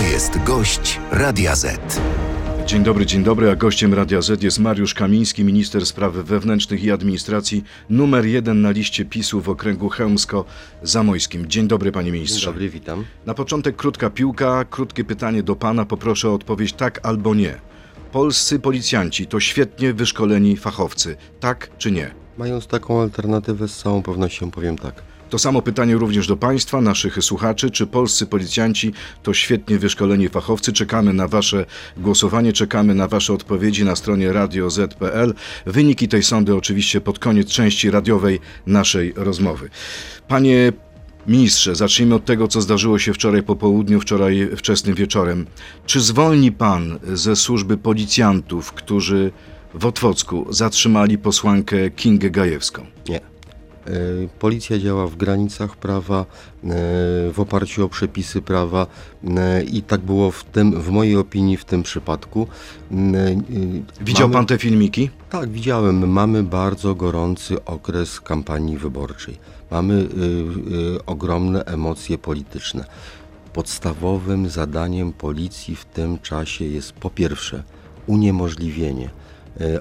To jest gość Radia Z. Dzień dobry, dzień dobry, a gościem Radia Z jest Mariusz Kamiński, minister spraw wewnętrznych i administracji, numer jeden na liście PiSu w okręgu chełmsko-zamojskim. Dzień dobry, panie ministrze. Dzień dobry, witam. Na początek krótka piłka, krótkie pytanie do pana, poproszę o odpowiedź tak albo nie. Polscy policjanci to świetnie wyszkoleni fachowcy, tak czy nie? Mając taką alternatywę, z całą pewnością powiem tak. To samo pytanie również do Państwa, naszych słuchaczy. Czy polscy policjanci to świetnie wyszkoleni fachowcy? Czekamy na Wasze głosowanie, czekamy na Wasze odpowiedzi na stronie radioz.pl. Wyniki tej sądy oczywiście pod koniec części radiowej naszej rozmowy. Panie Ministrze, zacznijmy od tego, co zdarzyło się wczoraj po południu, wczoraj wczesnym wieczorem. Czy zwolni Pan ze służby policjantów, którzy w Otwocku zatrzymali posłankę Kingę Gajewską? Nie. E, Policja działa w granicach prawa, e, w oparciu o przepisy prawa e, i tak było w tym, w mojej opinii w tym przypadku. Widział mamy- Pan te filmiki? Tak, widziałem. Mamy bardzo gorący okres kampanii wyborczej. Mamy y, y, ogromne emocje polityczne. Podstawowym zadaniem policji w tym czasie jest po pierwsze uniemożliwienie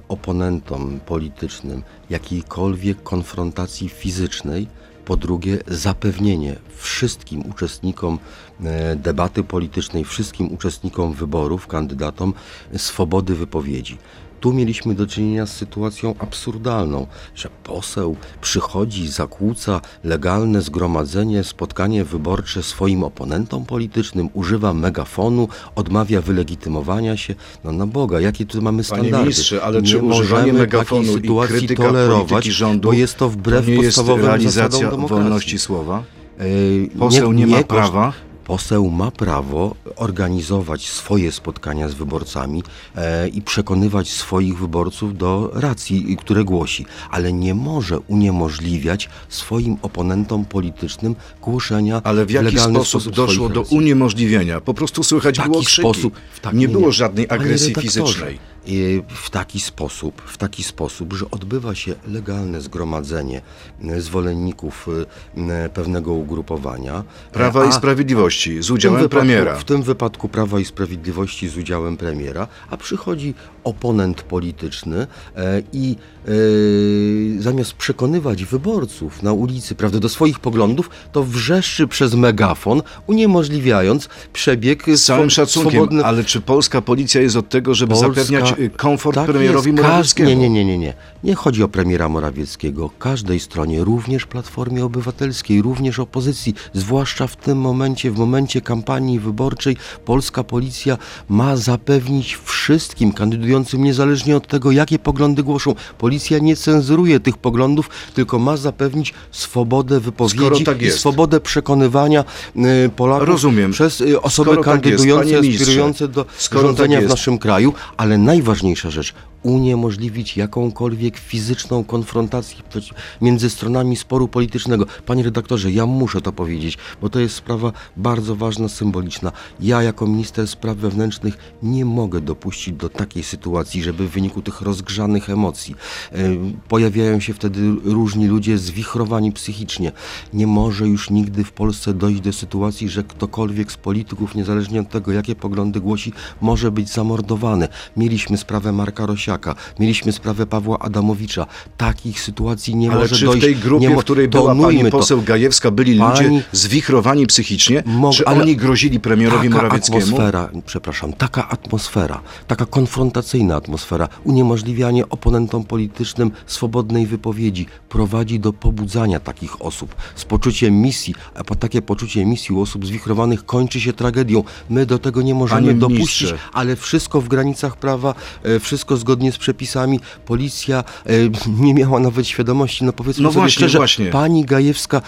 oponentom politycznym jakiejkolwiek konfrontacji fizycznej, po drugie zapewnienie wszystkim uczestnikom e, debaty politycznej, wszystkim uczestnikom wyborów, kandydatom swobody wypowiedzi. Tu mieliśmy do czynienia z sytuacją absurdalną, że poseł przychodzi, zakłóca legalne zgromadzenie, spotkanie wyborcze swoim oponentom politycznym, używa megafonu, odmawia wylegitymowania się. No na Boga, jakie tu mamy standardy? ministrze, ale czy nie używanie możemy megafonu takiej i sytuacji krytyka tolerować, rządu bo jest to wbrew to nie jest podstawowym realizacja zasadom demokracji. wolności słowa? Yy, Poseł nie, ma koszt- prawa? Poseł ma prawo organizować swoje spotkania z wyborcami e, i przekonywać swoich wyborców do racji, które głosi, ale nie może uniemożliwiać swoim oponentom politycznym głoszenia Ale w jaki legalny sposób, doszło do uniemożliwienia? Po prostu słychać W taki było krzyki. sposób, w taki- nie nie, było żadnej agresji fizycznej. W taki sposób, w taki sposób, że odbywa się legalne zgromadzenie zwolenników y, pewnego ugrupowania. Prawa a- i Sprawiedliwości z udziałem wypadku- premiera. W tym wypadku Prawa i Sprawiedliwości z udziałem premiera, a przychodzi oponent polityczny e, i e, zamiast przekonywać wyborców na ulicy prawda, do swoich poglądów, to wrzeszczy przez megafon, uniemożliwiając przebieg Z całym szacunkiem, swobodny- ale czy polska policja jest od tego, żeby Polska- zapewniać y, komfort tak premierowi jest, Morawieckiemu? Nie, nie, nie, nie, nie. Nie chodzi o premiera Morawieckiego. Każdej stronie, również Platformie Obywatelskiej, również opozycji, zwłaszcza w tym momencie, w momencie kampanii wyborczej, polska policja ma zapewnić wszystkim kandydującym, niezależnie od tego, jakie poglądy głoszą. Policja nie cenzuruje tych poglądów, tylko ma zapewnić swobodę wypowiedzi tak i jest. swobodę przekonywania y, Polaków Rozumiem. przez y, osoby Skoro tak jest, kandydujące, panie ministrze, aspirujące do skoro tak rządzenia w jest. naszym kraju, ale najważniejsza rzecz, uniemożliwić jakąkolwiek fizyczną konfrontację między stronami sporu politycznego. Panie redaktorze, ja muszę to powiedzieć, bo to jest sprawa bardzo ważna, symboliczna. Ja jako minister spraw wewnętrznych nie mogę dopuścić do takiej sytuacji, żeby w wyniku tych rozgrzanych emocji e, pojawiają się wtedy różni ludzie zwichrowani psychicznie. Nie może już nigdy w Polsce dojść do sytuacji, że ktokolwiek z polityków, niezależnie od tego, jakie poglądy głosi, może być zamordowany. Mieliśmy sprawę Marka Mieliśmy sprawę Pawła Adamowicza. Takich sytuacji nie Ale może czy dojść. w tej grupie, nie mo- w której była pani Tonujmy to. poseł Gajewska, byli Pani- ludzie zwichrowani psychicznie? Mo- czy ale- oni grozili premierowi taka Morawieckiemu? atmosfera, przepraszam, taka atmosfera, taka konfrontacyjna atmosfera, uniemożliwianie oponentom politycznym swobodnej wypowiedzi prowadzi do pobudzania takich osób z poczuciem misji, a po takie poczucie misji u osób zwichrowanych kończy się tragedią. My do tego nie możemy Panie dopuścić, ministrze. ale wszystko w granicach prawa, e, wszystko zgodnie z przepisami. Policja e, nie miała nawet świadomości, no powiedzmy No sobie właśnie, szczerze, właśnie. pani Gajewska,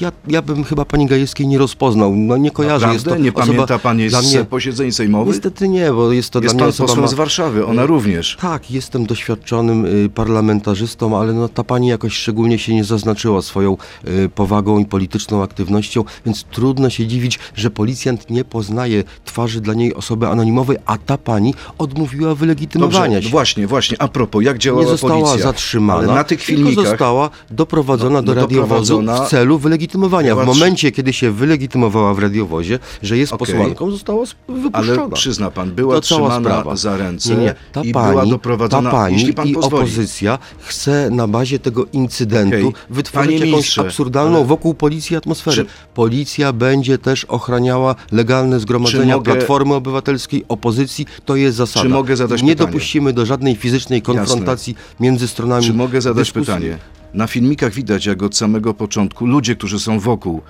ja, ja bym chyba pani Gajewskiej nie rozpoznał, no nie kojarzę. jest Naprawdę? to Nie osoba pamięta pan dla z mnie, posiedzeń sejmowych? Niestety nie, bo jest to Jest dla mnie pan osoba posłem ma... z Warszawy, ona również. Tak, jestem doświadczonym y, parlamentarzystą, ale no, ta pani jakoś szczególnie się nie zaznaczyła swoją y, powagą i polityczną aktywnością, więc trudno się dziwić, że policjant nie poznaje twarzy dla niej osoby anonimowej, a ta pani odmówiła wylegitymowania Dobrze, się. Właśnie. właśnie, a propos, jak działała nie została policja? zatrzymana, Ale na tych tylko filmikach... została doprowadzona No, do radiowozu doprowadzona- w celu wylegitymowania. W momencie, kiedy się wylegitymowała w radiowozie, że jest Okej. posłanką, została wypuszczona. Ale przyzna pan, była To trzymana za ręce Nie, nie. Ta i pani, była doprowadzona, ta pani jeśli pan i pozwoli. opozycja chce na bazie tego incydentu Okej. wytworzyć Panie jakąś absurdalną ale- wokół policji atmosferę. Czy- Policja będzie też ochraniała legalne zgromadzenia mogę- Platformy Obywatelskiej, opozycji. To jest zasada. Czy mogę zadać Nie pytanie? dopuścimy do żadnej fizycznej konfrontacji między stronami. Czy mogę zadać dyskusji. pytanie? Na filmikach widać, jak od samego początku ludzie, którzy są wokół, e,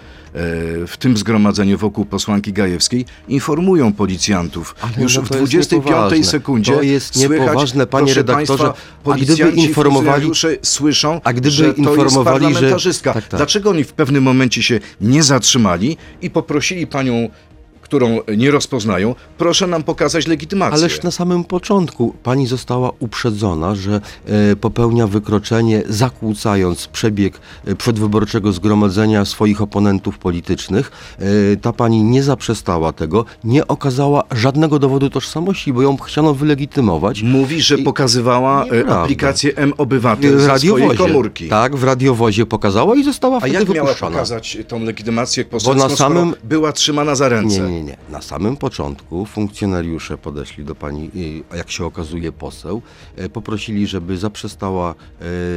w tym zgromadzeniu wokół posłanki Gajewskiej, informują policjantów. Ale Już no w to jest 25 niepoważne. sekundzie To jest słychać, niepoważne, panie proszę redaktorze. Państwa, A gdyby informowali- słyszą, A gdyby że to informowali, jest że- parlamentarzystka. tak, tak. Dlaczego oni w pewnym momencie się nie zatrzymali i poprosili panią, którą nie rozpoznają, proszę nam pokazać legitymację. Ależ na samym początku pani została uprzedzona, że e, popełnia wykroczenie, zakłócając przebieg e, przedwyborczego zgromadzenia swoich oponentów politycznych. E, ta pani nie zaprzestała tego, nie okazała żadnego dowodu tożsamości, bo ją chciano wylegitymować. Mówi, że pokazywała Nieprawda. aplikację M-Obywatel W ze swojej komórki. Tak, w radiowozie pokazała i została A wtedy jak miała wypuszczona. pokazać tą legitymację poselską, na skoro samym- była trzymana za ręce? Nie, nie, nie. Na samym początku funkcjonariusze podeszli do pani, a jak się okazuje poseł, e, poprosili, żeby zaprzestała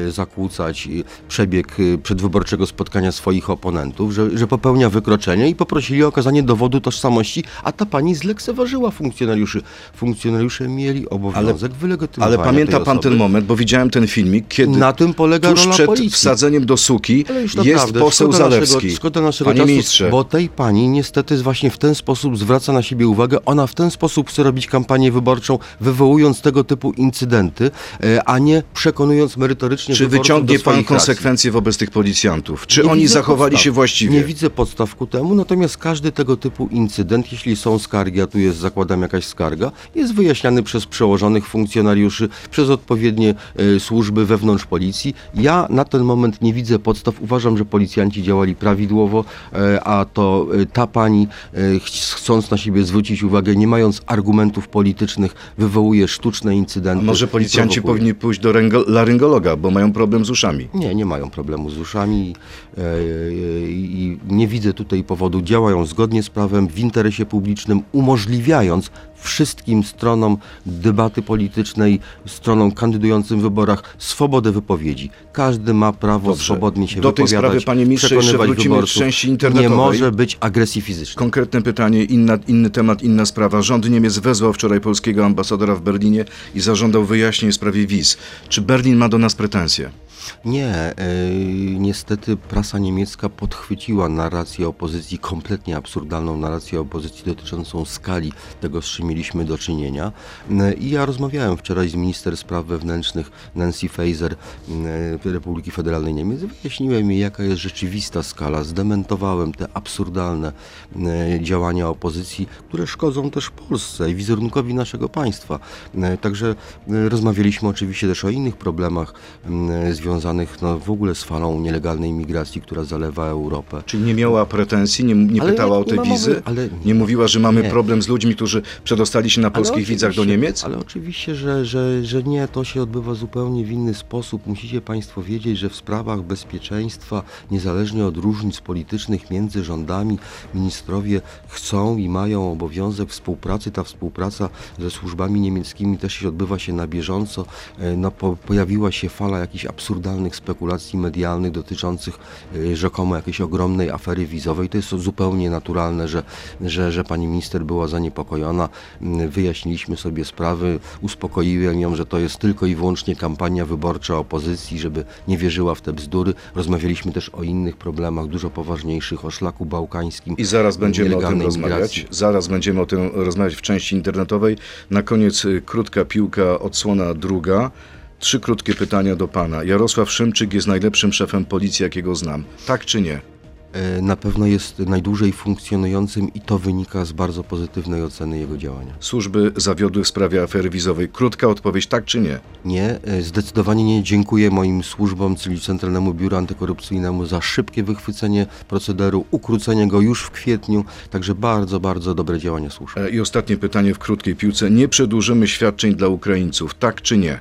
e, zakłócać przebieg przedwyborczego spotkania swoich oponentów, że, że popełnia wykroczenie i poprosili o okazanie dowodu tożsamości, a ta pani zlekceważyła funkcjonariuszy. Funkcjonariusze mieli obowiązek wylegitymowania Ale pamięta pan ten moment, bo widziałem ten filmik, kiedy Na tym polega tuż przed policji. wsadzeniem do suki Ale jest naprawdę, poseł szkoda Zalewski. Naszego, szkoda naszego Panie czasu, ministrze, bo tej pani niestety właśnie w ten sposób zwraca na siebie uwagę. Ona w ten sposób chce robić kampanię wyborczą, wywołując tego typu incydenty, e, a nie przekonując merytorycznie czy wyciągnie pan swoich racji. konsekwencje wobec tych policjantów? Czy Nie oni zachowali podstaw. się właściwie? Nie widzę podstaw ku temu, natomiast każdy tego typu incydent, jeśli są skargi, a tu jest, zakładam, jakaś skarga, jest wyjaśniany przez przełożonych funkcjonariuszy, przez odpowiednie e, służby wewnątrz policji. Ja na ten moment nie widzę podstaw. Uważam, że policjanci działali prawidłowo, e, a to e, ta pani, e, ch- chcąc na siebie zwrócić uwagę, nie mając argumentów politycznych, wywołuje sztuczne incydenty. A może policjanci powinni pójść do laryngologa, bo mają problem z uszami? Nie, nie mają problemu z uszami e, e, i nie widzę tutaj powodu. Działają zgodnie z prawem, w interesie publicznym, umożliwiając wszystkim stronom debaty politycznej, stronom kandydującym w wyborach swobodę wypowiedzi. Każdy ma prawo Dobrze. swobodnie się Do tej wypowiadać, sprawy, panie ministrze, jeszcze wrócimy w części Nie internetowej. może być agresji fizycznej. Konkretne pytanie, inna, inny temat, inna sprawa. Rząd Niemiec wezwał wczoraj polskiego ambasadora w Berlinie i zażądał wyjaśnień w sprawie wiz. Czy Berlin ma do nas pretensje? Nie, e, niestety prasa niemiecka podchwyciła narrację opozycji, kompletnie absurdalną narrację opozycji dotyczącą skali tego, z czym mieliśmy do czynienia. E, I ja rozmawiałem wczoraj z minister spraw wewnętrznych Nancy Faeser e, Republiki Federalnej Niemiec. Wyjaśniłem jej, jaka jest rzeczywista skala. Zdementowałem te absurdalne działania opozycji, które szkodzą też Polsce i wizerunkowi naszego państwa. Także rozmawialiśmy oczywiście też o innych problemach m, związanych no, w ogóle z falą nielegalnej migracji, która zalewa Europę. Czyli nie miała pretensji, nie, nie pytała o te wizy? mowy, ale- nie mówiła, że mamy Nie. problem z ludźmi, którzy przedostali się na polskich Ale wizach do Niemiec? Ale oczywiście, że, że, że nie, to się odbywa zupełnie w inny sposób. Musicie Państwo wiedzieć, że w sprawach bezpieczeństwa, niezależnie od różnic politycznych między rządami, ministrowie chcą i mają obowiązek współpracy. Ta współpraca ze służbami niemieckimi też się odbywa się na bieżąco. E, No, po, pojawiła się fala jakichś absurdalnych spekulacji medialnych dotyczących e, rzekomo jakiejś ogromnej afery wizowej. To jest zupełnie naturalne, że, że, że pani minister była zaniepokojona. Mm, Wyjaśniliśmy sobie sprawy, uspokoiłem ją, że to jest tylko i wyłącznie kampania wyborcza opozycji, żeby nie wierzyła w te bzdury. Rozmawialiśmy też o innych problemach, dużo poważniejszych, o szlaku bałkańskim. I zaraz będziemy o tym rozmawiać. migracji. Zaraz będziemy o tym rozmawiać w części internetowej. Na koniec y, krótka piłka, odsłona druga. Trzy krótkie pytania do pana. Jarosław Szymczyk jest najlepszym szefem policji, jakiego znam. Tak czy nie? E, Na pewno jest najdłużej funkcjonującym i to wynika z bardzo pozytywnej oceny jego działania. Służby zawiodły w sprawie afery wizowej. Krótka odpowiedź, tak czy nie? Nie, e, zdecydowanie nie. Dziękuję moim służbom, czyli Centralnemu Biuru Antykorupcyjnemu za szybkie wychwycenie procederu, ukrócenie go już w kwietniu, także bardzo, bardzo dobre działania służb. E, I ostatnie pytanie w krótkiej piłce. Nie przedłużymy świadczeń dla Ukraińców, tak czy nie?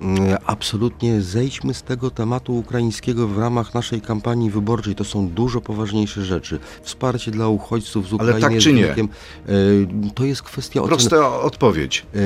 Mm, Absolutnie zejdźmy z tego tematu ukraińskiego w ramach naszej kampanii wyborczej. To są dużo poważniejsze rzeczy. Wsparcie dla uchodźców z Ale Ukrainy tak jest czy nie? e, To jest kwestia oceny. Prosta odpowiedź. E,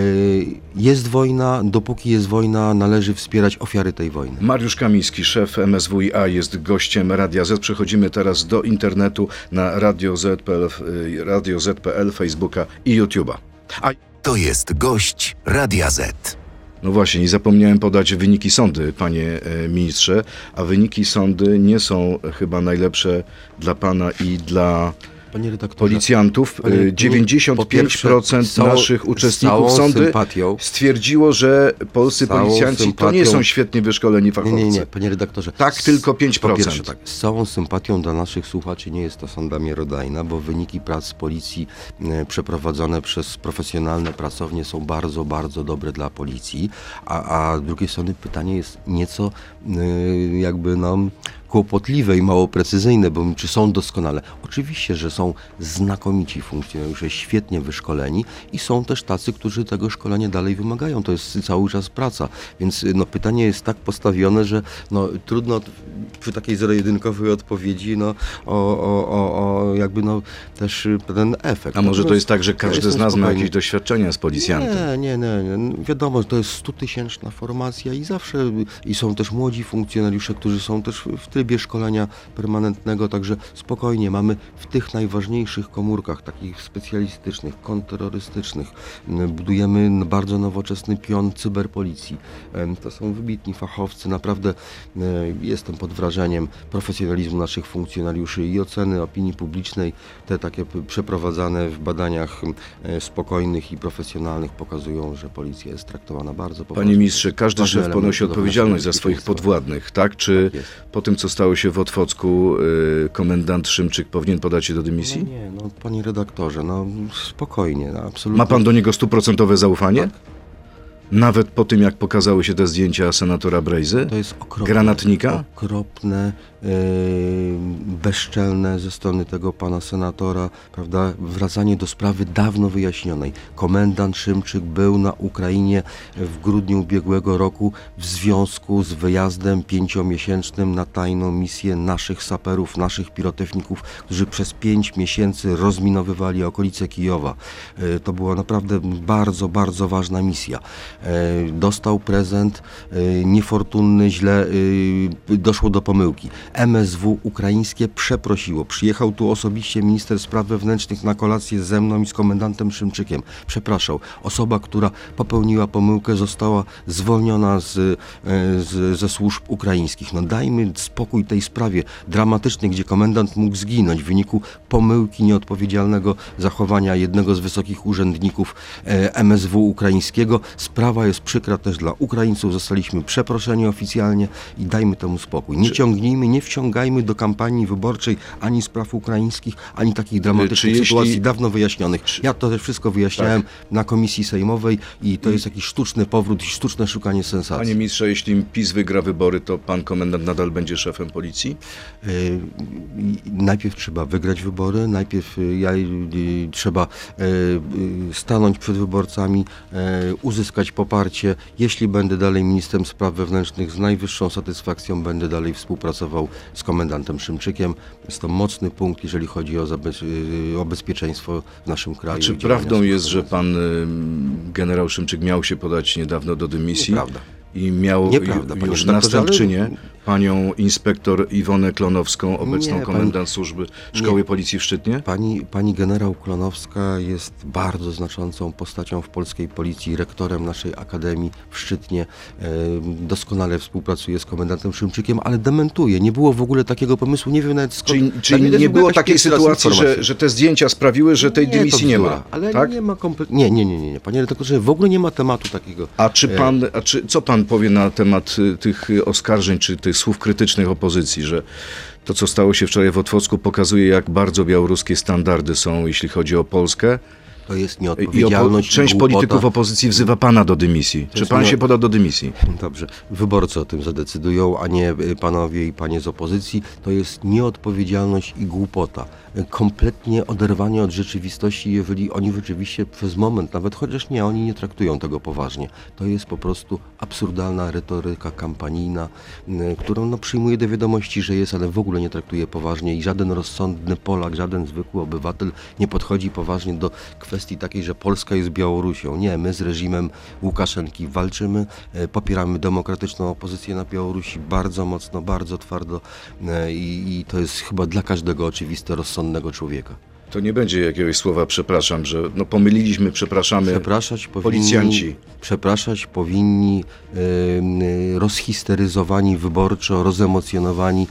Jest wojna, dopóki jest wojna, należy wspierać ofiary tej wojny. Mariusz Kamiński, szef MSWiA, jest gościem Radia Z. Przechodzimy teraz do internetu na Radio Z.pl, y, Radio Z.pl, Facebooka i YouTube'a. A To jest gość Radia Z. no właśnie, nie zapomniałem podać wyniki sądy, panie e, ministrze, a wyniki sądy nie są chyba najlepsze dla pana i dla Panie redaktorze, policjantów. Panie- Y, 95% z całą- naszych uczestników sądy sympatią. stwierdziło, że polscy policjanci to nie sympatią- są świetnie wyszkoleni Nie, fachowcy. nie, nie, panie redaktorze. Tak, tylko 5%. Po pierwsze, tak, z całą sympatią dla naszych słuchaczy nie jest to sonda miarodajna, bo wyniki prac policji e, przeprowadzone przez profesjonalne pracownie są bardzo, bardzo dobre dla policji, a, a z drugiej strony pytanie jest nieco e, jakby no kłopotliwe i mało precyzyjne, bo czy są doskonale? Oczywiście, że są znakomici funkcjonariusze, świetnie wyszkoleni i są też tacy, którzy tego szkolenia dalej wymagają. To jest cały czas praca. Więc no, pytanie jest tak postawione, że no, trudno przy takiej zero-jedynkowej odpowiedzi no, o, o, o, o jakby no, też ten efekt. A może to jest tak, że każdy z nas ma jakieś doświadczenia z policjantem? Nie, nie, nie, nie. Wiadomo, że to jest stutysięczna formacja i zawsze i są też młodzi funkcjonariusze, którzy są też w trybie szkolenia permanentnego, także spokojnie mamy w tych najważniejszych komórkach, takich specjalistycznych, kontrterrorystycznych, m, budujemy bardzo nowoczesny pion cyberpolicji. To są wybitni fachowcy, naprawdę e, jestem pod wrażeniem profesjonalizmu naszych funkcjonariuszy i oceny opinii publicznej, te takie przeprowadzane w badaniach e, spokojnych i profesjonalnych pokazują, że policja jest traktowana bardzo poważnie. Panie ministrze, każdy szef ponosi odpowiedzialność za swoich podwładnych, tak? Czy Tak po tym, co stało się w Otwocku, y, komendant Szymczyk powinien podać się do dymisji? No nie, no panie redaktorze, no spokojnie, no, absolutnie. Ma pan do niego stuprocentowe zaufanie? Tak. Nawet po tym, jak pokazały się te zdjęcia senatora Brejzy? To jest okropne. Granatnika? Okropne, bezczelne ze strony tego pana senatora, prawda? Wracanie do sprawy dawno wyjaśnionej. Komendant Szymczyk był na Ukrainie w grudniu ubiegłego roku w związku z wyjazdem pięciomiesięcznym na tajną misję naszych saperów, naszych pirotechników, którzy przez pięć miesięcy rozminowywali okolice Kijowa. Yy, to była naprawdę bardzo, bardzo ważna misja. E, dostał prezent niefortunny, źle doszło do pomyłki. MSW ukraińskie przeprosiło. Przyjechał tu osobiście minister spraw wewnętrznych na kolację ze mną i z komendantem Szymczykiem. Przepraszał. Osoba, która popełniła pomyłkę została zwolniona z, e, z, ze służb ukraińskich. No dajmy spokój tej sprawie dramatycznej, gdzie komendant mógł zginąć w wyniku pomyłki nieodpowiedzialnego zachowania jednego z wysokich urzędników e, MSW ukraińskiego. Sprawa jest przykra też dla Ukraińców. Zostaliśmy przeproszeni oficjalnie i dajmy temu spokój. Nie ciągnijmy, nie wciągajmy do kampanii wyborczej ani spraw ukraińskich, ani takich dramatycznych jeśli- sytuacji dawno wyjaśnionych. Ja to też wszystko wyjaśniałem Tak. na komisji sejmowej i to jest jakiś sztuczny powrót i sztuczne szukanie sensacji. Panie ministrze, jeśli PiS wygra wybory, to pan komendant nadal będzie szefem policji? Y, Najpierw trzeba wygrać wybory, najpierw y, ja, y, trzeba y, y, stanąć przed wyborcami, y, uzyskać poparcie. Jeśli będę dalej ministrem spraw wewnętrznych, z najwyższą satysfakcją będę dalej współpracował z komendantem Szymczykiem. Jest to mocny punkt, jeżeli chodzi o, o bezpieczeństwo w naszym kraju. A czy prawdą jest, że pan generał Szymczyk miał się podać niedawno do dymisji? Nieprawda. I miał Nieprawda, ju, już redaktorze, ale- następczynię panią inspektor Iwonę Klonowską, obecną pani- komendant służby Szkoły Nie. Policji w Szczytnie? Pani, pani generał Klonowska jest bardzo znaczącą postacią w polskiej policji, rektorem naszej akademii w Szczytnie. E, doskonale współpracuje z komendantem Szymczykiem, ale dementuje. Nie było w ogóle takiego pomysłu, nie wiem nawet skąd. Czyli, czyli nie było takiej sytuacji, że, że te zdjęcia sprawiły, że tej Nie, dymisji nie ma? Ale tak? nie ma kompletnie. Nie, nie, nie, nie, nie. Panie redaktorze, w ogóle nie ma tematu takiego. A czy pan, a czy, co pan powie na temat y, tych y, oskarżeń, czy tych słów krytycznych opozycji, że To, co stało się wczoraj w Otwocku, pokazuje, jak bardzo białoruskie standardy są, jeśli chodzi o Polskę. To jest I opo- nieodpowiedzialność. część głupota. polityków opozycji wzywa pana do dymisji. Czy pan nie- się poda do dymisji? Dobrze, wyborcy o tym zadecydują, a nie y, panowie i panie z opozycji. To jest nieodpowiedzialność i głupota. Y, Kompletnie oderwanie od rzeczywistości, jeżeli oni rzeczywiście przez moment, nawet chociaż nie, oni nie traktują tego poważnie. To jest po prostu absurdalna retoryka kampanijna, y, którą no, przyjmuje do wiadomości, że jest, ale w ogóle nie traktuje poważnie i żaden rozsądny Polak, żaden zwykły obywatel nie podchodzi poważnie do kwestii takiej, że Polska jest Białorusią. Nie, my z reżimem Łukaszenki walczymy, e, popieramy demokratyczną opozycję na Białorusi bardzo mocno, bardzo twardo e, i, i to jest chyba dla każdego oczywiste, rozsądnego człowieka. To nie będzie jakiegoś słowa przepraszam, że no pomyliliśmy, przepraszamy. Przepraszać powinni, policjanci. Przepraszać powinni e, rozhisteryzowani wyborczo, rozemocjonowani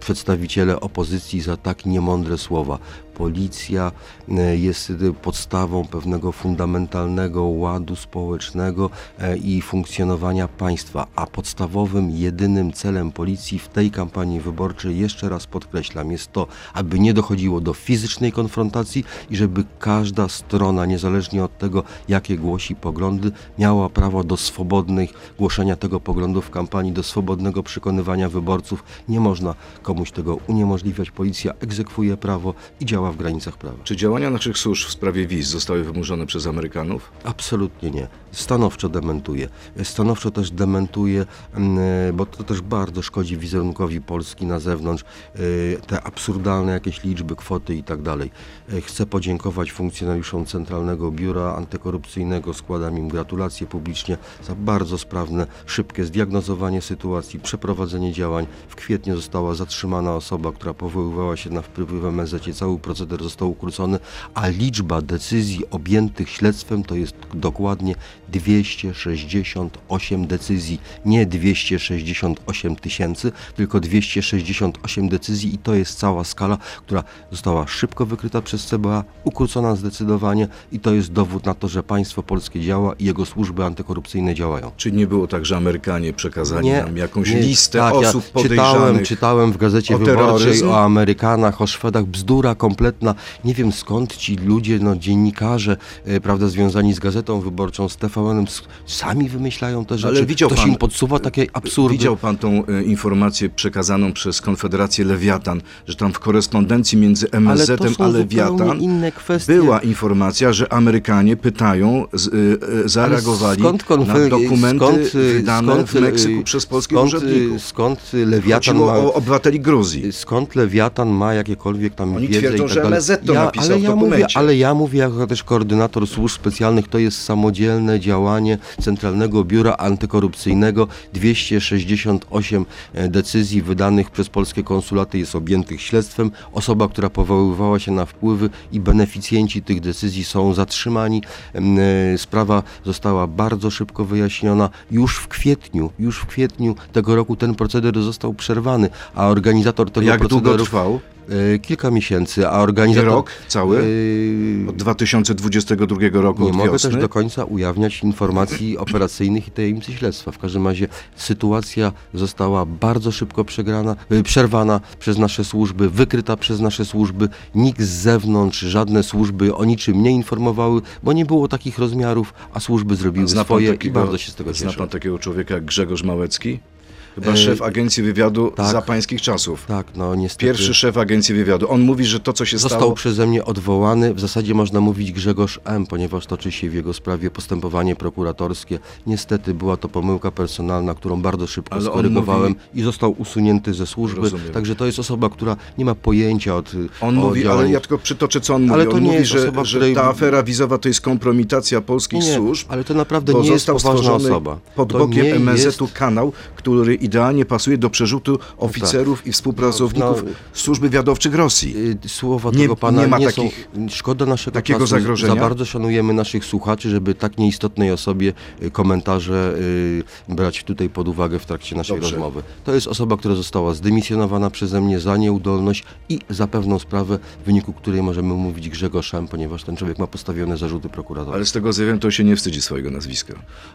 przedstawiciele opozycji za tak niemądre słowa. Policja e, jest podstawą pewnego fundamentalnego ładu społecznego e, i funkcjonowania państwa, a podstawowym, jedynym celem policji w tej kampanii wyborczej, jeszcze raz podkreślam, jest to, aby nie dochodziło do fizycznej konfrontacji i żeby każda strona, niezależnie od tego, jakie głosi poglądy, miała prawo do swobodnych głoszenia tego poglądu w kampanii, do swobodnego przekonywania wyborców. Nie można komuś tego uniemożliwiać. Policja egzekwuje prawo i działa w granicach prawa. Czy działania naszych służb w sprawie wiz zostały wymuszone przez Amerykanów? Absolutnie nie. Stanowczo dementuje. Stanowczo też dementuje, mm, bo to też bardzo szkodzi wizerunkowi Polski na zewnątrz, y, te absurdalne jakieś liczby, kwoty i tak dalej. Y, Chcę podziękować funkcjonariuszom Centralnego Biura Antykorupcyjnego, składam im gratulacje publicznie za bardzo sprawne, szybkie zdiagnozowanie sytuacji, przeprowadzenie działań. W kwietniu została zatrzymana osoba, która powoływała się na wpływy w MSZ. Cały proceder został ukrócony, a liczba decyzji objętych śledztwem to jest dokładnie 268 decyzji. Nie 268 tysięcy, tylko 268 decyzji i to jest cała skala, która została szybko wykryta przez CBA, ukrócona zdecydowanie i to jest dowód na to, że państwo polskie działa i jego służby antykorupcyjne działają. Czy nie było tak, że Amerykanie przekazali nam jakąś nie. listę tak, osób ja podejrzanych? Czytałem, czytałem w Gazecie o Wyborczej terroryzm? o Amerykanach, o Szwedach, bzdura kompletna. Nie wiem skąd ci ludzie, no, dziennikarze, e, prawda, związani z Gazetą Wyborczą, z TVN-em, sami wymyślają te rzeczy. Ale widział Ktoś pan- im podsuwa takie absurdy. Widział pan tą e, informację przekazaną przez Konfederację Lewiatan, że tam w korespondencji między MSZ-em a Lewiatan była informacja, że Amerykanie pytają, z, e, e, zareagowali na dokumenty skąd, y, wydane skąd, w Meksyku y, przez polskich skąd, urzędników. Skąd Lewiatan Chodziło ma... o obywateli Gruzji. Skąd Lewiatan ma jakiekolwiek tam Oni wiedzę twierdzą, i tak że. MSZ to ja, napisał ale w ja mówię, dokumencie. Ale ja mówię jako też koordynator służb specjalnych, to jest samodzielne działanie Centralnego Biura Antykorupcyjnego. 268 e, decyzji wydanych przez polskie konsulaty jest objętych śledztwem. Osoba, która powoływała się na wpływy i beneficjenci tych decyzji są zatrzymani. E, Sprawa została bardzo szybko wyjaśniona. Już w kwietniu, już w kwietniu tego roku ten proceder został przerwany, a organizator tego Jak długo procederu... trwał? E, Kilka miesięcy, a organizator... Rok cały? E, Od 2022 roku, nie mogę też do końca ujawniać informacji operacyjnych i tajemnicy śledztwa. W każdym razie sytuacja została bardzo szybko przegrana, y, przerwana przez nasze służby, wykryta przez nasze służby. Nikt z zewnątrz, żadne służby o niczym nie informowały, bo nie było takich rozmiarów, a służby zrobiły Zna swoje takiego- i bardzo się z tego Zna cieszę. pan takiego człowieka jak Grzegorz Małecki? Chyba E, szef agencji wywiadu tak. za pańskich czasów. Tak, no niestety. Pierwszy szef agencji wywiadu. On mówi, że to, co się Został stało... przeze mnie odwołany. W zasadzie można mówić Grzegorz M., ponieważ toczy się w jego sprawie postępowanie prokuratorskie. Niestety była to pomyłka personalna, którą bardzo szybko Ale skorygowałem mówi- i został usunięty ze służby. Rozumiem. Także to jest osoba, która nie ma pojęcia od On o mówi, ale działaniu. ja tylko przytoczę, co on mówi. Ale to on nie mówi, jest że, osoba, że której- ta afera wizowa to jest kompromitacja polskich Nie, służb. ale to naprawdę nie jest został poważna osoba. pod To bokiem MSZ-u jest- kanał, który idealnie pasuje do przerzutu oficerów i współpracowników No, służb wywiadowczych Rosji. Y, Słowa Nie- tego pana nie ma nie takich- są. Szkoda naszego takiego czasu. zagrożenia? Za bardzo szanujemy naszych słuchaczy, żeby tak nieistotnej osobie y, komentarze y, brać tutaj pod uwagę w trakcie naszej Dobrze. rozmowy. To jest osoba, która została zdymisjonowana przeze mnie za nieudolność i za pewną sprawę, w wyniku której możemy mówić Grzegorz M., ponieważ ten człowiek ma postawione zarzuty prokuratora. Ale z tego co wiem, to się nie wstydzi swojego nazwiska.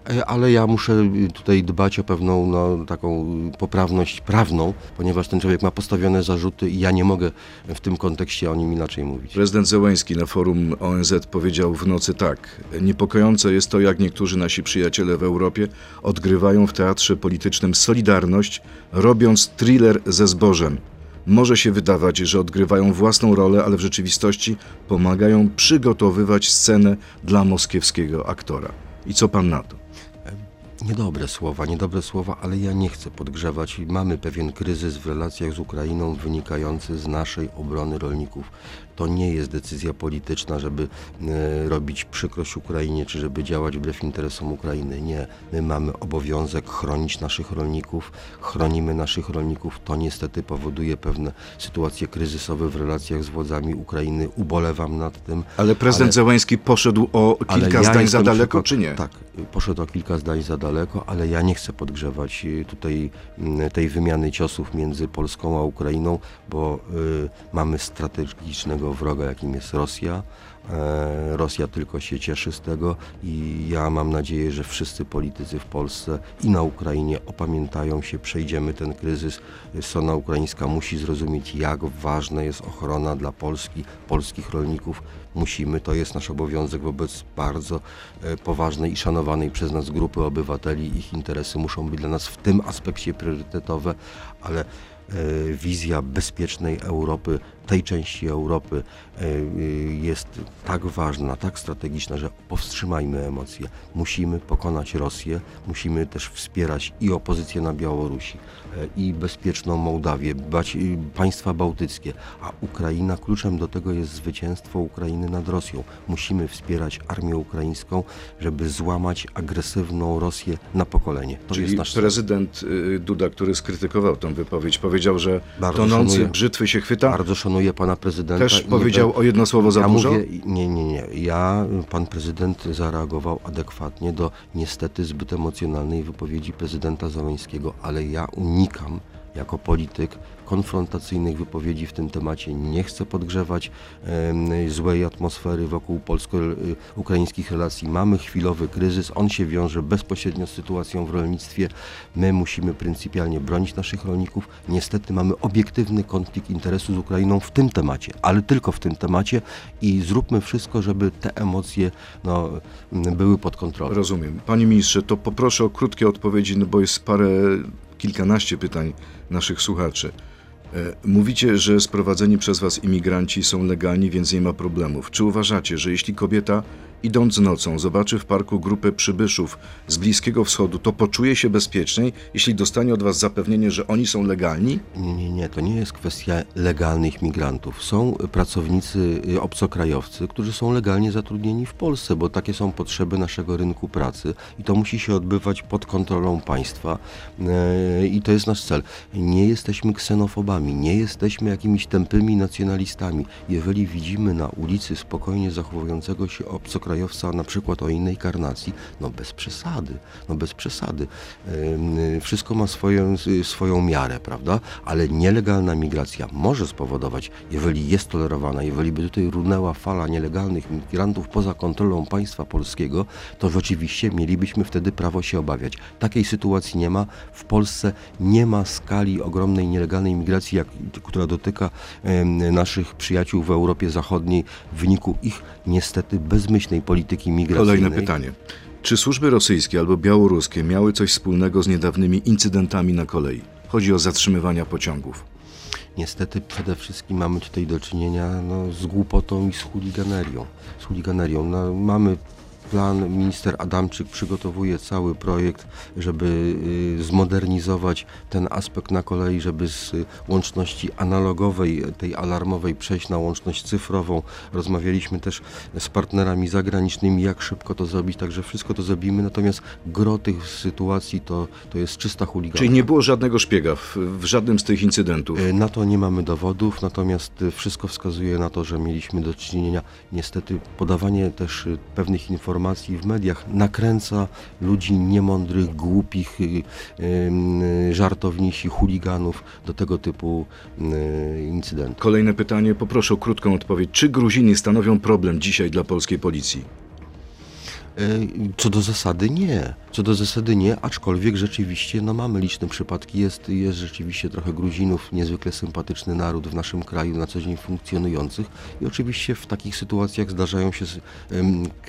E, Ale ja muszę y, tutaj dbać o pewną no, taką poprawność prawną, ponieważ ten człowiek ma postawione zarzuty i ja nie mogę w tym kontekście o nim inaczej mówić. Prezydent Zełański na forum ONZ powiedział w nocy tak. Niepokojące jest to, jak niektórzy nasi przyjaciele w Europie odgrywają w teatrze politycznym solidarność, robiąc thriller ze zbożem. Może się wydawać, że odgrywają własną rolę, ale w rzeczywistości pomagają przygotowywać scenę dla moskiewskiego aktora. I co pan na to? Niedobre słowa, niedobre słowa, ale ja nie chcę podgrzewać. Mamy pewien kryzys w relacjach z Ukrainą wynikający z naszej obrony rolników. To nie jest decyzja polityczna, żeby e, robić przykrość Ukrainie, czy żeby działać wbrew interesom Ukrainy. Nie. My mamy obowiązek chronić naszych rolników, chronimy naszych rolników. To niestety powoduje pewne sytuacje kryzysowe w relacjach z władzami Ukrainy. Ubolewam nad tym. Ale prezydent Ale- Zełański poszedł o kilka ja zdań za daleko, czy nie? Tak, poszedł o kilka zdań za daleko, ale ja nie chcę podgrzewać y, tutaj tej wymiany ciosów między Polską a Ukrainą, bo y, mamy strategicznego wroga, jakim jest Rosja. E, Rosja tylko się cieszy z tego i ja mam nadzieję, że wszyscy politycy w Polsce i na Ukrainie opamiętają się, przejdziemy ten kryzys. Strona ukraińska musi zrozumieć, jak ważna jest ochrona dla Polski, polskich rolników. Musimy, to jest nasz obowiązek wobec bardzo e, poważnej i szanowanej przez nas grupy obywateli. Ich interesy muszą być dla nas w tym aspekcie priorytetowe, ale e, wizja bezpiecznej Europy, tej części Europy e, y, jest tak ważna, tak strategiczna, że powstrzymajmy emocje. Musimy pokonać Rosję, musimy też wspierać i opozycję na Białorusi, e, i bezpieczną Mołdawię, państwa bałtyckie, a Ukraina, kluczem do tego jest zwycięstwo Ukrainy nad Rosją. Musimy wspierać armię ukraińską, żeby złamać agresywną Rosję na pokolenie. To Czyli jest nasz cel. prezydent y, Duda, który skrytykował tę wypowiedź, powiedział, że Bardzo tonący szanuję. brzytwy się chwyta. Bardzo szanuję pana prezydenta. Też i nie powiedział o jedno słowo za ja dużo? Mówię, nie, nie, nie. Ja, pan prezydent zareagował adekwatnie do niestety zbyt emocjonalnej wypowiedzi prezydenta Załęskiego, ale ja unikam jako polityk konfrontacyjnych wypowiedzi w tym temacie. Nie chcę podgrzewać złej atmosfery wokół polsko-ukraińskich relacji. Mamy chwilowy kryzys, on się wiąże bezpośrednio z sytuacją w rolnictwie. My musimy pryncypialnie bronić naszych rolników. Niestety mamy obiektywny konflikt interesu z Ukrainą w tym temacie, ale tylko w tym temacie i zróbmy wszystko, żeby te emocje no, były pod kontrolą. Rozumiem. Panie ministrze, to poproszę o krótkie odpowiedzi, no bo jest parę, kilkanaście pytań naszych słuchaczy. E, Mówicie, że sprowadzeni przez Was imigranci są legalni, więc nie ma problemów. Czy uważacie, że jeśli kobieta idąc nocą zobaczy w parku grupę przybyszów z Bliskiego Wschodu, to poczuje się bezpieczniej, jeśli dostanie od Was zapewnienie, że oni są legalni? Nie, nie, to nie jest kwestia legalnych migrantów. Są pracownicy y, obcokrajowcy, którzy są legalnie zatrudnieni w Polsce, bo takie są potrzeby naszego rynku pracy i to musi się odbywać pod kontrolą państwa e, i to jest nasz cel. Nie jesteśmy ksenofobami, nie jesteśmy jakimiś tępymi nacjonalistami. Jeżeli widzimy na ulicy spokojnie zachowującego się obcokrajowca, na przykład o innej karnacji, no bez przesady, no bez przesady. Wszystko ma swoją, swoją miarę, prawda? Ale nielegalna migracja może spowodować, jeżeli jest tolerowana, jeżeli by tutaj runęła fala nielegalnych migrantów poza kontrolą państwa polskiego, to rzeczywiście mielibyśmy wtedy prawo się obawiać. Takiej sytuacji nie ma. W Polsce nie ma skali ogromnej nielegalnej migracji, jak, która dotyka naszych przyjaciół w Europie Zachodniej w wyniku ich niestety bezmyślnej polityki migracyjnej. Kolejne pytanie. Czy służby rosyjskie albo białoruskie miały coś wspólnego z niedawnymi incydentami na kolei? Chodzi o zatrzymywania pociągów. Niestety przede wszystkim mamy tutaj do czynienia no, z głupotą i z chuliganerią. Z chuliganerią. No, mamy plan, minister Adamczyk przygotowuje cały projekt, żeby y, zmodernizować ten aspekt na kolei, żeby z y, łączności analogowej, tej alarmowej przejść na łączność cyfrową. Rozmawialiśmy też z partnerami zagranicznymi, jak szybko to zrobić, także wszystko to zrobimy, natomiast gro tych sytuacji to, to jest czysta chuliganka. Czyli nie było żadnego szpiega w, w żadnym z tych incydentów. E, Na to nie mamy dowodów, natomiast e, wszystko wskazuje na to, że mieliśmy do czynienia. Niestety podawanie też pewnych informacji w mediach nakręca ludzi niemądrych, głupich, e, em, żartownisi, chuliganów do tego typu e, incydentów. Kolejne pytanie, poproszę o krótką odpowiedź. Czy Gruzini stanowią problem dzisiaj dla polskiej policji? Co do zasady nie. Co do zasady nie, aczkolwiek rzeczywiście no mamy liczne przypadki. Jest, jest rzeczywiście trochę Gruzinów, niezwykle sympatyczny naród w naszym kraju na co dzień funkcjonujących i oczywiście w takich sytuacjach zdarzają się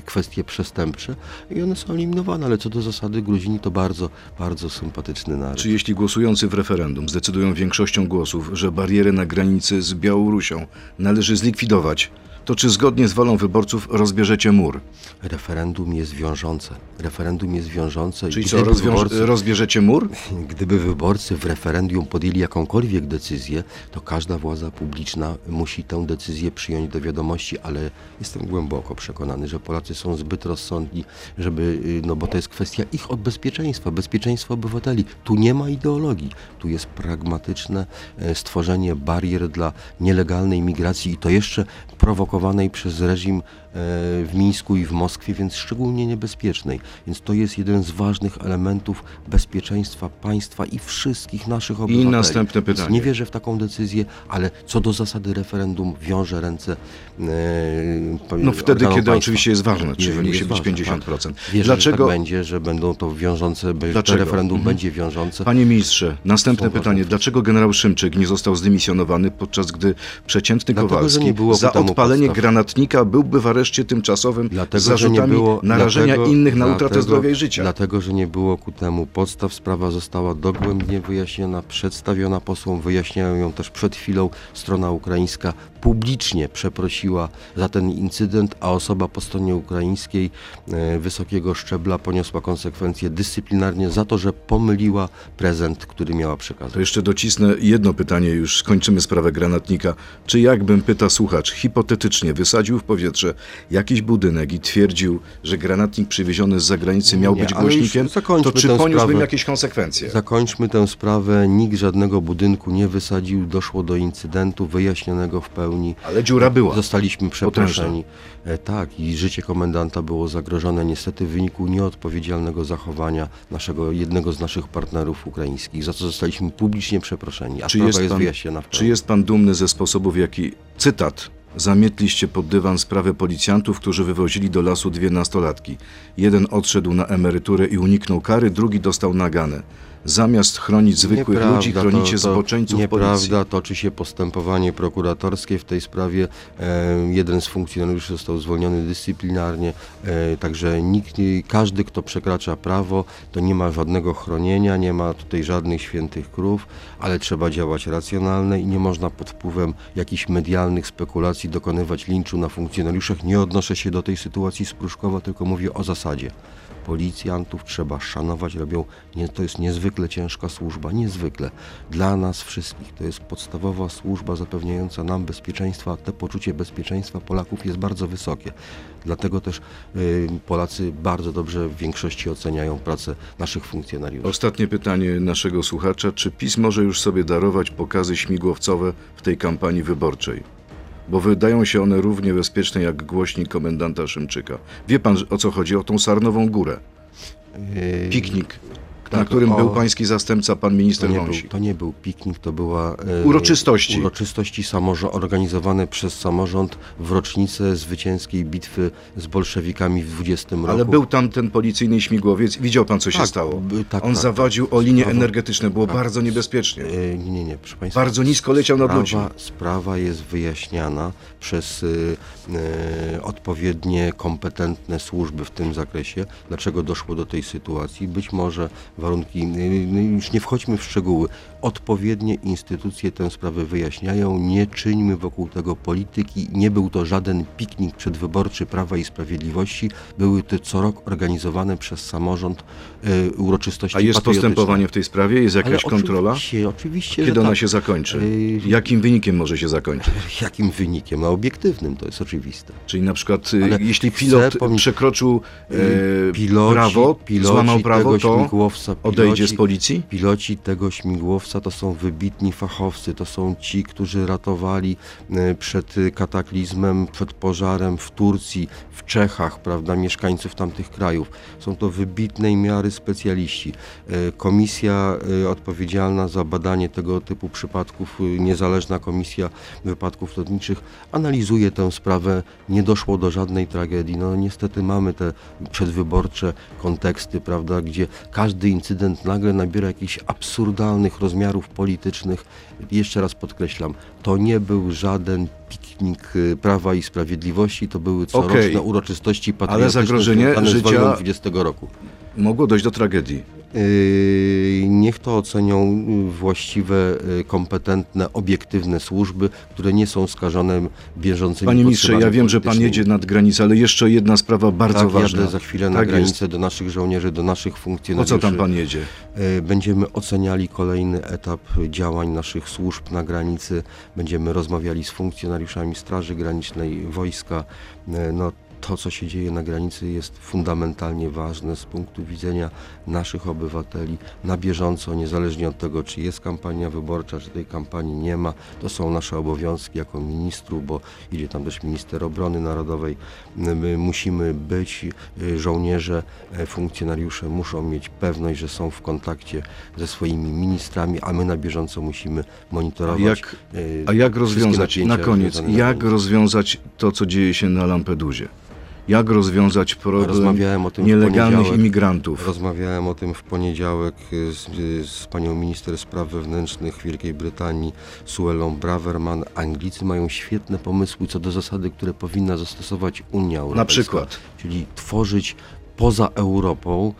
kwestie przestępcze i one są eliminowane, ale co do zasady Gruzini to bardzo, bardzo sympatyczny naród. Czy jeśli głosujący w referendum zdecydują większością głosów, że bariery na granicy z Białorusią należy zlikwidować, to czy zgodnie z wolą wyborców rozbierzecie mur? Referendum jest wiążące. Referendum jest wiążące. Czyli co, wyborcy, rozbierzecie mur? Gdyby wyborcy w referendum podjęli jakąkolwiek decyzję, to każda władza publiczna musi tę decyzję przyjąć do wiadomości, ale jestem głęboko przekonany, że Polacy są zbyt rozsądni, żeby, y, no bo to jest kwestia ich bezpieczeństwa, bezpieczeństwa obywateli. Tu nie ma ideologii, tu jest pragmatyczne e, stworzenie barier dla nielegalnej migracji i to jeszcze przez reżim w Mińsku i w Moskwie, więc szczególnie niebezpiecznej. Więc to jest jeden z ważnych elementów bezpieczeństwa państwa i wszystkich naszych obywateli. I następne pytanie. Więc nie wierzę w taką decyzję, ale co do zasady referendum wiąże ręce e, No wtedy, kiedy państwa. oczywiście jest ważne, czyli musi być ważne, 50%. Tak. Wierzę, Dlaczego że tak będzie, że będą to wiążące, Dlaczego? referendum mhm. będzie wiążące. Panie ministrze, następne pytanie. Dlaczego generał Szymczyk nie został zdymisjonowany, podczas gdy przeciętny Dlatego, Kowalski za odpalenie podstaw. granatnika byłby w areszcie tymczasowym dlatego, z zarzutami było, narażenia dlatego, innych na utratę dlatego, zdrowia i życia. Dlatego, że nie było ku temu podstaw. Sprawa została dogłębnie wyjaśniona, przedstawiona posłom. Wyjaśniają ją też przed chwilą strona ukraińska. Publicznie przeprosiła za ten incydent, a osoba po stronie ukraińskiej e, wysokiego szczebla poniosła konsekwencje dyscyplinarnie za to, że pomyliła prezent, który miała przekazać. To jeszcze docisnę jedno pytanie, już skończymy sprawę granatnika. Czy jakbym, pyta słuchacz, hipotetycznie wysadził w powietrze jakiś budynek i twierdził, że granatnik przywieziony z zagranicy miał nie, być głośnikiem, to czy poniósłbym sprawę. jakieś konsekwencje? Zakończmy tę sprawę. Nikt żadnego budynku nie wysadził. Doszło do incydentu wyjaśnionego w pełni. Ale dziura była. Zostaliśmy przeproszeni. E, tak, i życie komendanta było zagrożone niestety w wyniku nieodpowiedzialnego zachowania naszego, jednego z naszych partnerów ukraińskich, za co zostaliśmy publicznie przeproszeni, a czy jest, jest pan, wyjaśniona pełni. Czy jest pan dumny ze sposobów, w jaki, cytat, Zamietliście pod dywan sprawę policjantów, którzy wywozili do lasu dwie nastolatki. Jeden odszedł na emeryturę i uniknął kary, drugi dostał naganę. Zamiast chronić zwykłych nieprawda, ludzi, chronicie to, to zboczeńców nieprawda, policji. Nieprawda, toczy się postępowanie prokuratorskie w tej sprawie. E, jeden z funkcjonariuszy został zwolniony dyscyplinarnie, e, także nikt, każdy, kto przekracza prawo, to nie ma żadnego chronienia, nie ma tutaj żadnych świętych krów, ale trzeba działać racjonalnie i nie można pod wpływem jakichś medialnych spekulacji dokonywać linczu na funkcjonariuszach. Nie odnoszę się do tej sytuacji z Pruszkowa, tylko mówię o zasadzie policjantów trzeba szanować, robią, nie, to jest niezwykle ciężka służba, niezwykle. Dla nas wszystkich to jest podstawowa służba zapewniająca nam bezpieczeństwa, te poczucie bezpieczeństwa Polaków jest bardzo wysokie. Dlatego też y, Polacy bardzo dobrze w większości oceniają pracę naszych funkcjonariuszy. Ostatnie pytanie naszego słuchacza. Czy PiS może już sobie darować pokazy śmigłowcowe w tej kampanii wyborczej? Bo wydają się one równie bezpieczne jak głośnik komendanta Szymczyka. Wie pan o co chodzi? O tą Sarnową Górę. Yy, Piknik na którym o, był pański zastępca, pan minister to nie, był, to nie był piknik, to była... E, uroczystości. Uroczystości organizowane przez samorząd w rocznicę zwycięskiej bitwy z bolszewikami w 20 roku. Ale był tam ten policyjny śmigłowiec. Widział pan, co się tak, stało? tak, On tak, zawadził tak. o linie sprawa, energetyczne. Było tak. bardzo niebezpiecznie. E, nie, nie, nie. Proszę państwa, bardzo nisko leciał nad ludźmi. Sprawa jest wyjaśniana przez e, odpowiednie, kompetentne służby w tym zakresie. Dlaczego doszło do tej sytuacji? Być może warunki, y, y, już nie wchodźmy w szczegóły, odpowiednie instytucje tę sprawę wyjaśniają, nie czyńmy wokół tego polityki, nie był to żaden piknik przedwyborczy Prawa i Sprawiedliwości, były to co rok organizowane przez samorząd y, uroczystości A jest postępowanie w tej sprawie? Jest jakaś Ale kontrola? Oczywiście, oczywiście. Kiedy ona tak. się zakończy? Y, Jakim wynikiem może się zakończyć? Jakim wynikiem? No obiektywnym, to jest oczywiste. Czyli na przykład jeśli pilot przekroczył e, piloci, prawo, piloci złamał prawo, to śmigłowca. Odejdzie piloci- z policji? Piloci tego śmigłowca to są wybitni fachowcy, to są ci, którzy ratowali e, przed kataklizmem, przed pożarem w Turcji, w Czechach, prawda, mieszkańców tamtych krajów. Są to wybitnej miary specjaliści. E, Komisja e, odpowiedzialna za badanie tego typu przypadków, niezależna komisja wypadków lotniczych, analizuje tę sprawę. Nie doszło do żadnej tragedii. No niestety mamy te przedwyborcze konteksty, prawda, gdzie każdy incydent nagle nabiera jakichś absurdalnych rozmiarów politycznych. Jeszcze raz podkreślam, to nie był żaden piknik y, Prawa i Sprawiedliwości, to były coroczne Okej. uroczystości patriotyczne zagrożenie związane z życia- wojną 20 roku. Mogło dojść do tragedii. Yy, Niech to ocenią yy, właściwe, yy, kompetentne, obiektywne służby, które nie są skażone bieżącymi Panie ministrze, ja wiem, że pan jedzie nad granicę, ale jeszcze jedna sprawa bardzo tak, ważna. jadę za chwilę na Tak granicę jest. do naszych żołnierzy, do naszych O funkcjonariuszy. co tam pan jedzie? E, Będziemy oceniali kolejny etap działań naszych służb na granicy. Będziemy rozmawiali z funkcjonariuszami Straży Granicznej, wojska. No, to, co się dzieje na granicy, jest fundamentalnie ważne z punktu widzenia naszych obywateli na bieżąco, niezależnie od tego, czy jest kampania wyborcza, czy tej kampanii nie ma. To są nasze obowiązki jako ministrów, bo idzie tam też minister obrony narodowej. My musimy być, y, żołnierze, e, funkcjonariusze muszą mieć pewność, że są w kontakcie ze swoimi ministrami, a my na bieżąco musimy monitorować. A jak, y, a jak rozwiązać, na koniec, jak rozwiązać to, co dzieje się na Lampedusie? Jak rozwiązać problem nielegalnych imigrantów? Rozmawiałem o tym w poniedziałek z, z panią minister spraw wewnętrznych Wielkiej Brytanii, Suelą Braverman. Anglicy mają świetne pomysły co do zasady, które powinna zastosować Unia Europejska. Na przykład? Czyli tworzyć poza Europą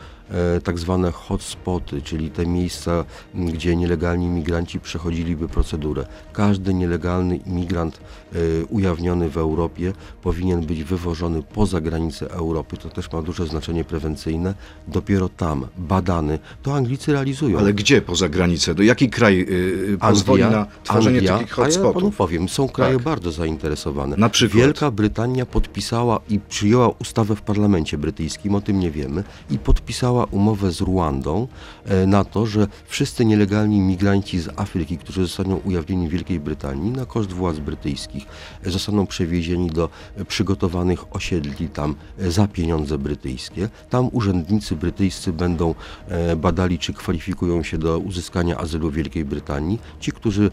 tak zwane hotspoty, czyli te miejsca, gdzie nielegalni imigranci przechodziliby procedurę. Każdy nielegalny imigrant e, ujawniony w Europie powinien być wywożony poza granice Europy. To też ma duże znaczenie prewencyjne. Dopiero tam, badany. To Anglicy realizują. Ale gdzie poza granicę? Do jaki kraj y, y, pozwoli na tworzenie Anglia, takich A ja panu hotspotów? powiem, są kraje Tak. bardzo zainteresowane. Na przykład? Wielka Brytania podpisała i przyjęła ustawę w parlamencie brytyjskim, o tym nie wiemy, i podpisała umowę z Ruandą e, na to, że wszyscy nielegalni imigranci z Afryki, którzy zostaną ujawnieni w Wielkiej Brytanii na koszt władz brytyjskich, e, zostaną przewiezieni do e, przygotowanych osiedli tam za pieniądze brytyjskie. Tam urzędnicy brytyjscy będą badali, czy kwalifikują się do uzyskania azylu w Wielkiej Brytanii. Ci, którzy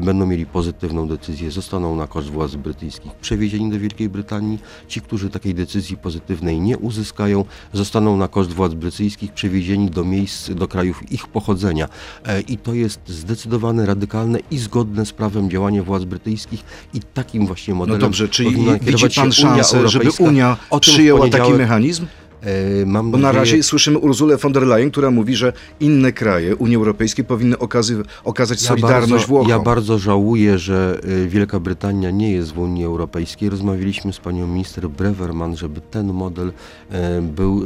będą mieli pozytywną decyzję, zostaną na koszt władz brytyjskich przewiezieni do Wielkiej Brytanii. Ci, którzy takiej decyzji pozytywnej nie uzyskają, zostaną na koszt władz brytyjskich przewiezieni do miejsc, do krajów ich pochodzenia. E, I to jest zdecydowane, radykalne i zgodne z prawem działanie władz brytyjskich i takim właśnie No modelem dobrze, czyli widzi pan Unia szansę, żeby. Unia przyjęła taki mechanizm? E, Mam Bo na nadzieję, razie słyszymy Urzulę von der Leyen, która mówi, że inne kraje Unii Europejskiej powinny okazy, okazać solidarność bardzo, Włochom. Ja bardzo żałuję, że y, Wielka Brytania nie jest w Unii Europejskiej. Rozmawialiśmy z panią minister Breverman, żeby ten model e, był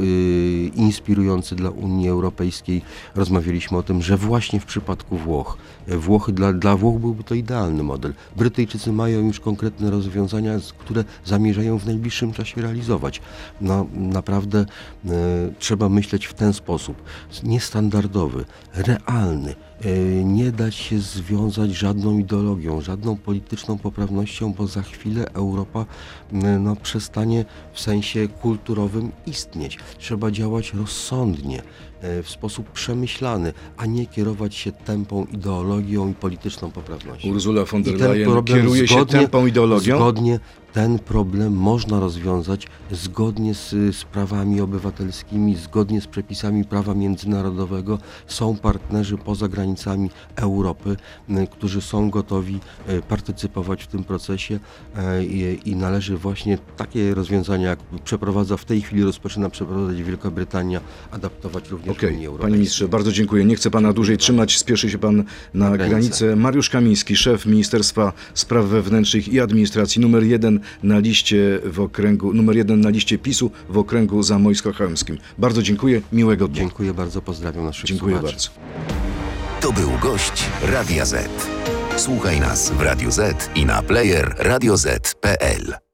inspirujący dla Unii Europejskiej. Rozmawialiśmy o tym, że właśnie w przypadku Włoch, e, Włochy dla, dla Włoch byłby to idealny model. Brytyjczycy mają już konkretne rozwiązania, które zamierzają w najbliższym czasie realizować. No naprawdę e, trzeba myśleć w ten sposób. Niestandardowy, realny. E, Nie dać się związać żadną ideologią, żadną polityczną poprawnością, bo za chwilę Europa no, przestanie w sensie kulturowym istnieć. Trzeba działać rozsądnie, e, w sposób przemyślany, a nie kierować się tępą ideologią i polityczną poprawnością. Ursula von der Leyen kieruje się zgodnie- tępą ideologią? Zgodnie ten problem można rozwiązać zgodnie z, z prawami obywatelskimi, zgodnie z przepisami prawa międzynarodowego. Są partnerzy poza granicami Europy, którzy są gotowi e, partycypować w tym procesie e, i, i należy właśnie takie rozwiązania, jak przeprowadza w tej chwili, rozpoczyna przeprowadzać Wielka Brytania, adaptować również Okej, Unii Europejskiej. panie ministrze, bardzo dziękuję. Nie chcę pana dłużej trzymać, spieszy się pan na granicę. granicę. Mariusz Kamiński, szef Ministerstwa Spraw Wewnętrznych i Administracji, numer jeden na liście w okręgu, numer jeden na liście PiSu w okręgu zamojsko-chełmskim. Bardzo dziękuję, miłego dnia. Dziękuję bardzo, pozdrawiam naszych Dziękuję słuchaczy. bardzo. To był gość Radia Z. Słuchaj nas w Radio Z i na player radioz.pl.